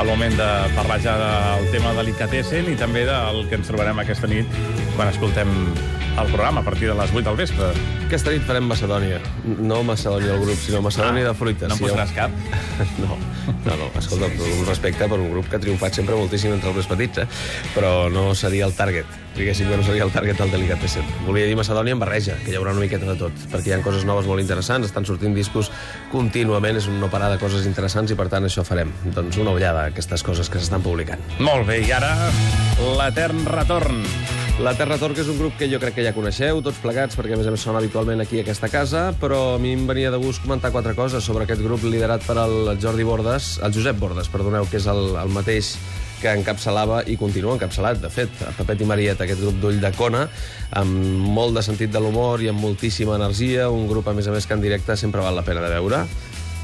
el moment de parlar ja del tema delicatessen i també del que ens trobarem aquesta nit quan escoltem el programa a partir de les 8 del vespre. Aquesta nit farem Macedònia. No Macedònia el grup, sinó Macedònia Ah, de fruites. no em Sí, posaràs cap? No, no, no. Escolta, un respecte per un grup que ha triomfat sempre moltíssim entre els més petits, eh? però no seria el target. Diguéssim que no seria el target del Delicatessen. Volia dir Macedònia en barreja, que hi haurà una miqueta de tot, perquè hi ha coses noves molt interessants, estan sortint discos contínuament, és un no parar de coses interessants i per tant això farem. Doncs una ullada a aquestes coses que s'estan publicant. Molt bé, i ara l'etern retorn. La Terra Tor, que és un grup que jo crec que ja coneixeu, tots plegats, perquè a més a més són habitualment aquí a aquesta casa, però a mi em venia de gust comentar quatre coses sobre aquest grup liderat per el Jordi Bordes, el Josep Bordes, perdoneu, que és el, el mateix que encapçalava i continua encapçalat, de fet, a Pepet i Marieta, aquest grup d'ull de cona, amb molt de sentit de l'humor i amb moltíssima energia, un grup, a més a més, que en directe sempre val la pena de veure.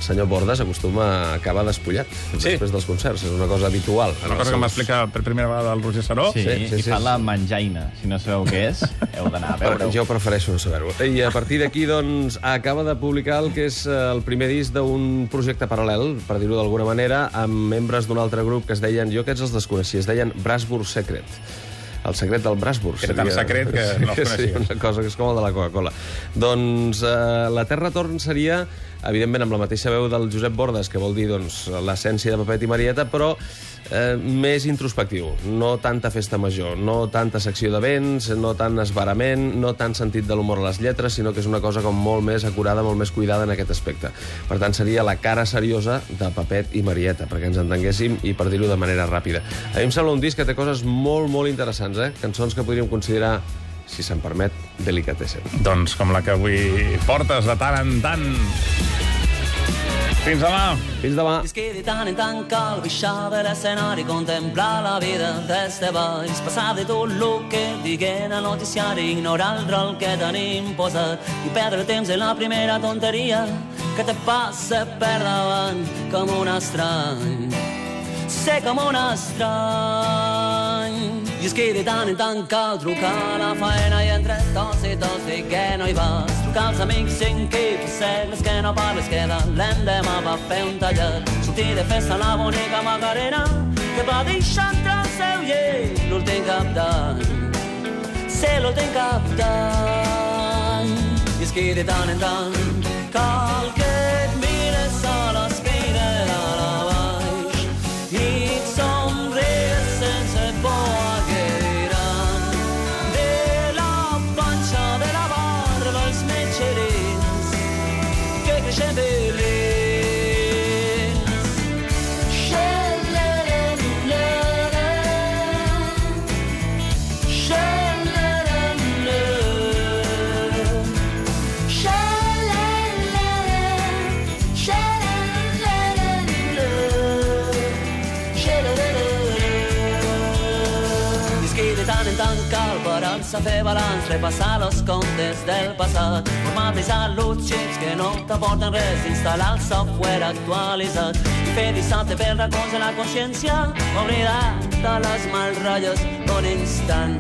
Senyor Bordes acostuma a acabar despullat Sí. després dels concerts, és una cosa habitual. Una cosa que m'explica per primera vegada el Roger Saró. Sí, Sí, sí, sí, i sí, fa sí. la menjaina. Si no sabeu què és, heu d'anar a veure-ho. Jo prefereixo no saber-ho. I a partir d'aquí, doncs, acaba de publicar el que és eh, el primer disc d'un projecte paral·lel, per dir-ho d'alguna manera, amb membres d'un altre grup que es deien, jo aquests els desconeixia, es deien Brasburg Secret. El secret del Brasburg. Era tan secret que no els Sí, coneixies. una cosa que és com el de la Coca-Cola. Doncs eh, la Terra Torn seria, evidentment, amb la mateixa veu del Josep Bordes, que vol dir doncs, l'essència de Pepet i Marieta, però eh, més introspectiu. No tanta festa major, no tanta secció de vents, no tant esbarament, no tant sentit de l'humor a les lletres, sinó que és una cosa com molt més acurada, molt més cuidada en aquest aspecte. Per tant, seria la cara seriosa de Pepet i Marieta, perquè ens entenguéssim i per dir-ho de manera ràpida. A mi em sembla un disc que té coses molt, molt interessants, eh? cançons que podríem considerar si se'n permet, delicatessen. Doncs com la que avui portes de tant en tant. Fins demà. Fins demà. Diz que de tant en tant cal baixar de l'escenari, contemplar la vida des de baix, passar de tot el que diguen al noticiari, ignorar el rol que tenim posat i perdre temps en la primera tonteria que te passa per davant com un estrany. Sé com un estrany. I és que de tant en tant cal trucar a la faena i entre tots i tots dir que no hi vas. Als amics en qui fa segles que no parles, que de l'endemà va fer un tallat. Sortir de festa la bonica Macarena, que va deixar el seu llet l'últim cap d'any. Ser l'últim cap d'any. I és que de tant en tant cal que que creixen tant cal parar-se a fer balanç, repassar els comptes del passat, formatitzar els xips que no t'aporten res, instal·lar el software actualitzat, i fer dissabte per racons de la consciència, oblidar de les malratlles d'un instant.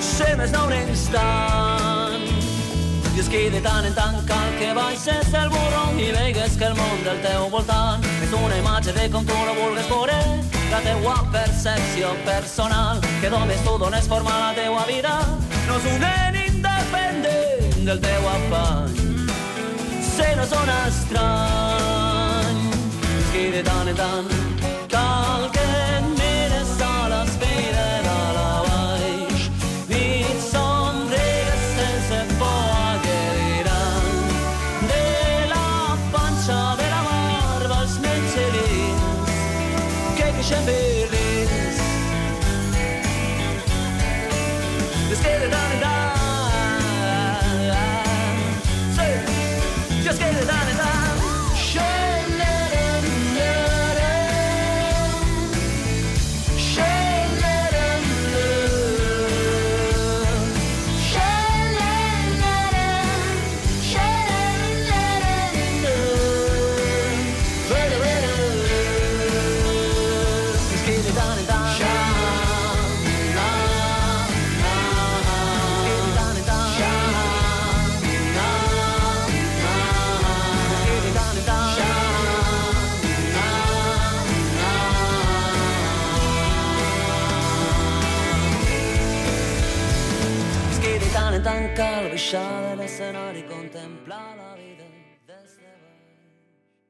Ser més d'un instant. I és que de tant en tant cal que baixes el burro i veigues que el món del teu voltant és una imatge de com tu no vulgues veure la teua percepció personal que només tu dones forma a la teua vida. No és un nen independent del teu afany. Se no és un estrany que de tant en tant cal que que creixen ment encalvixada l'escenari contemplar la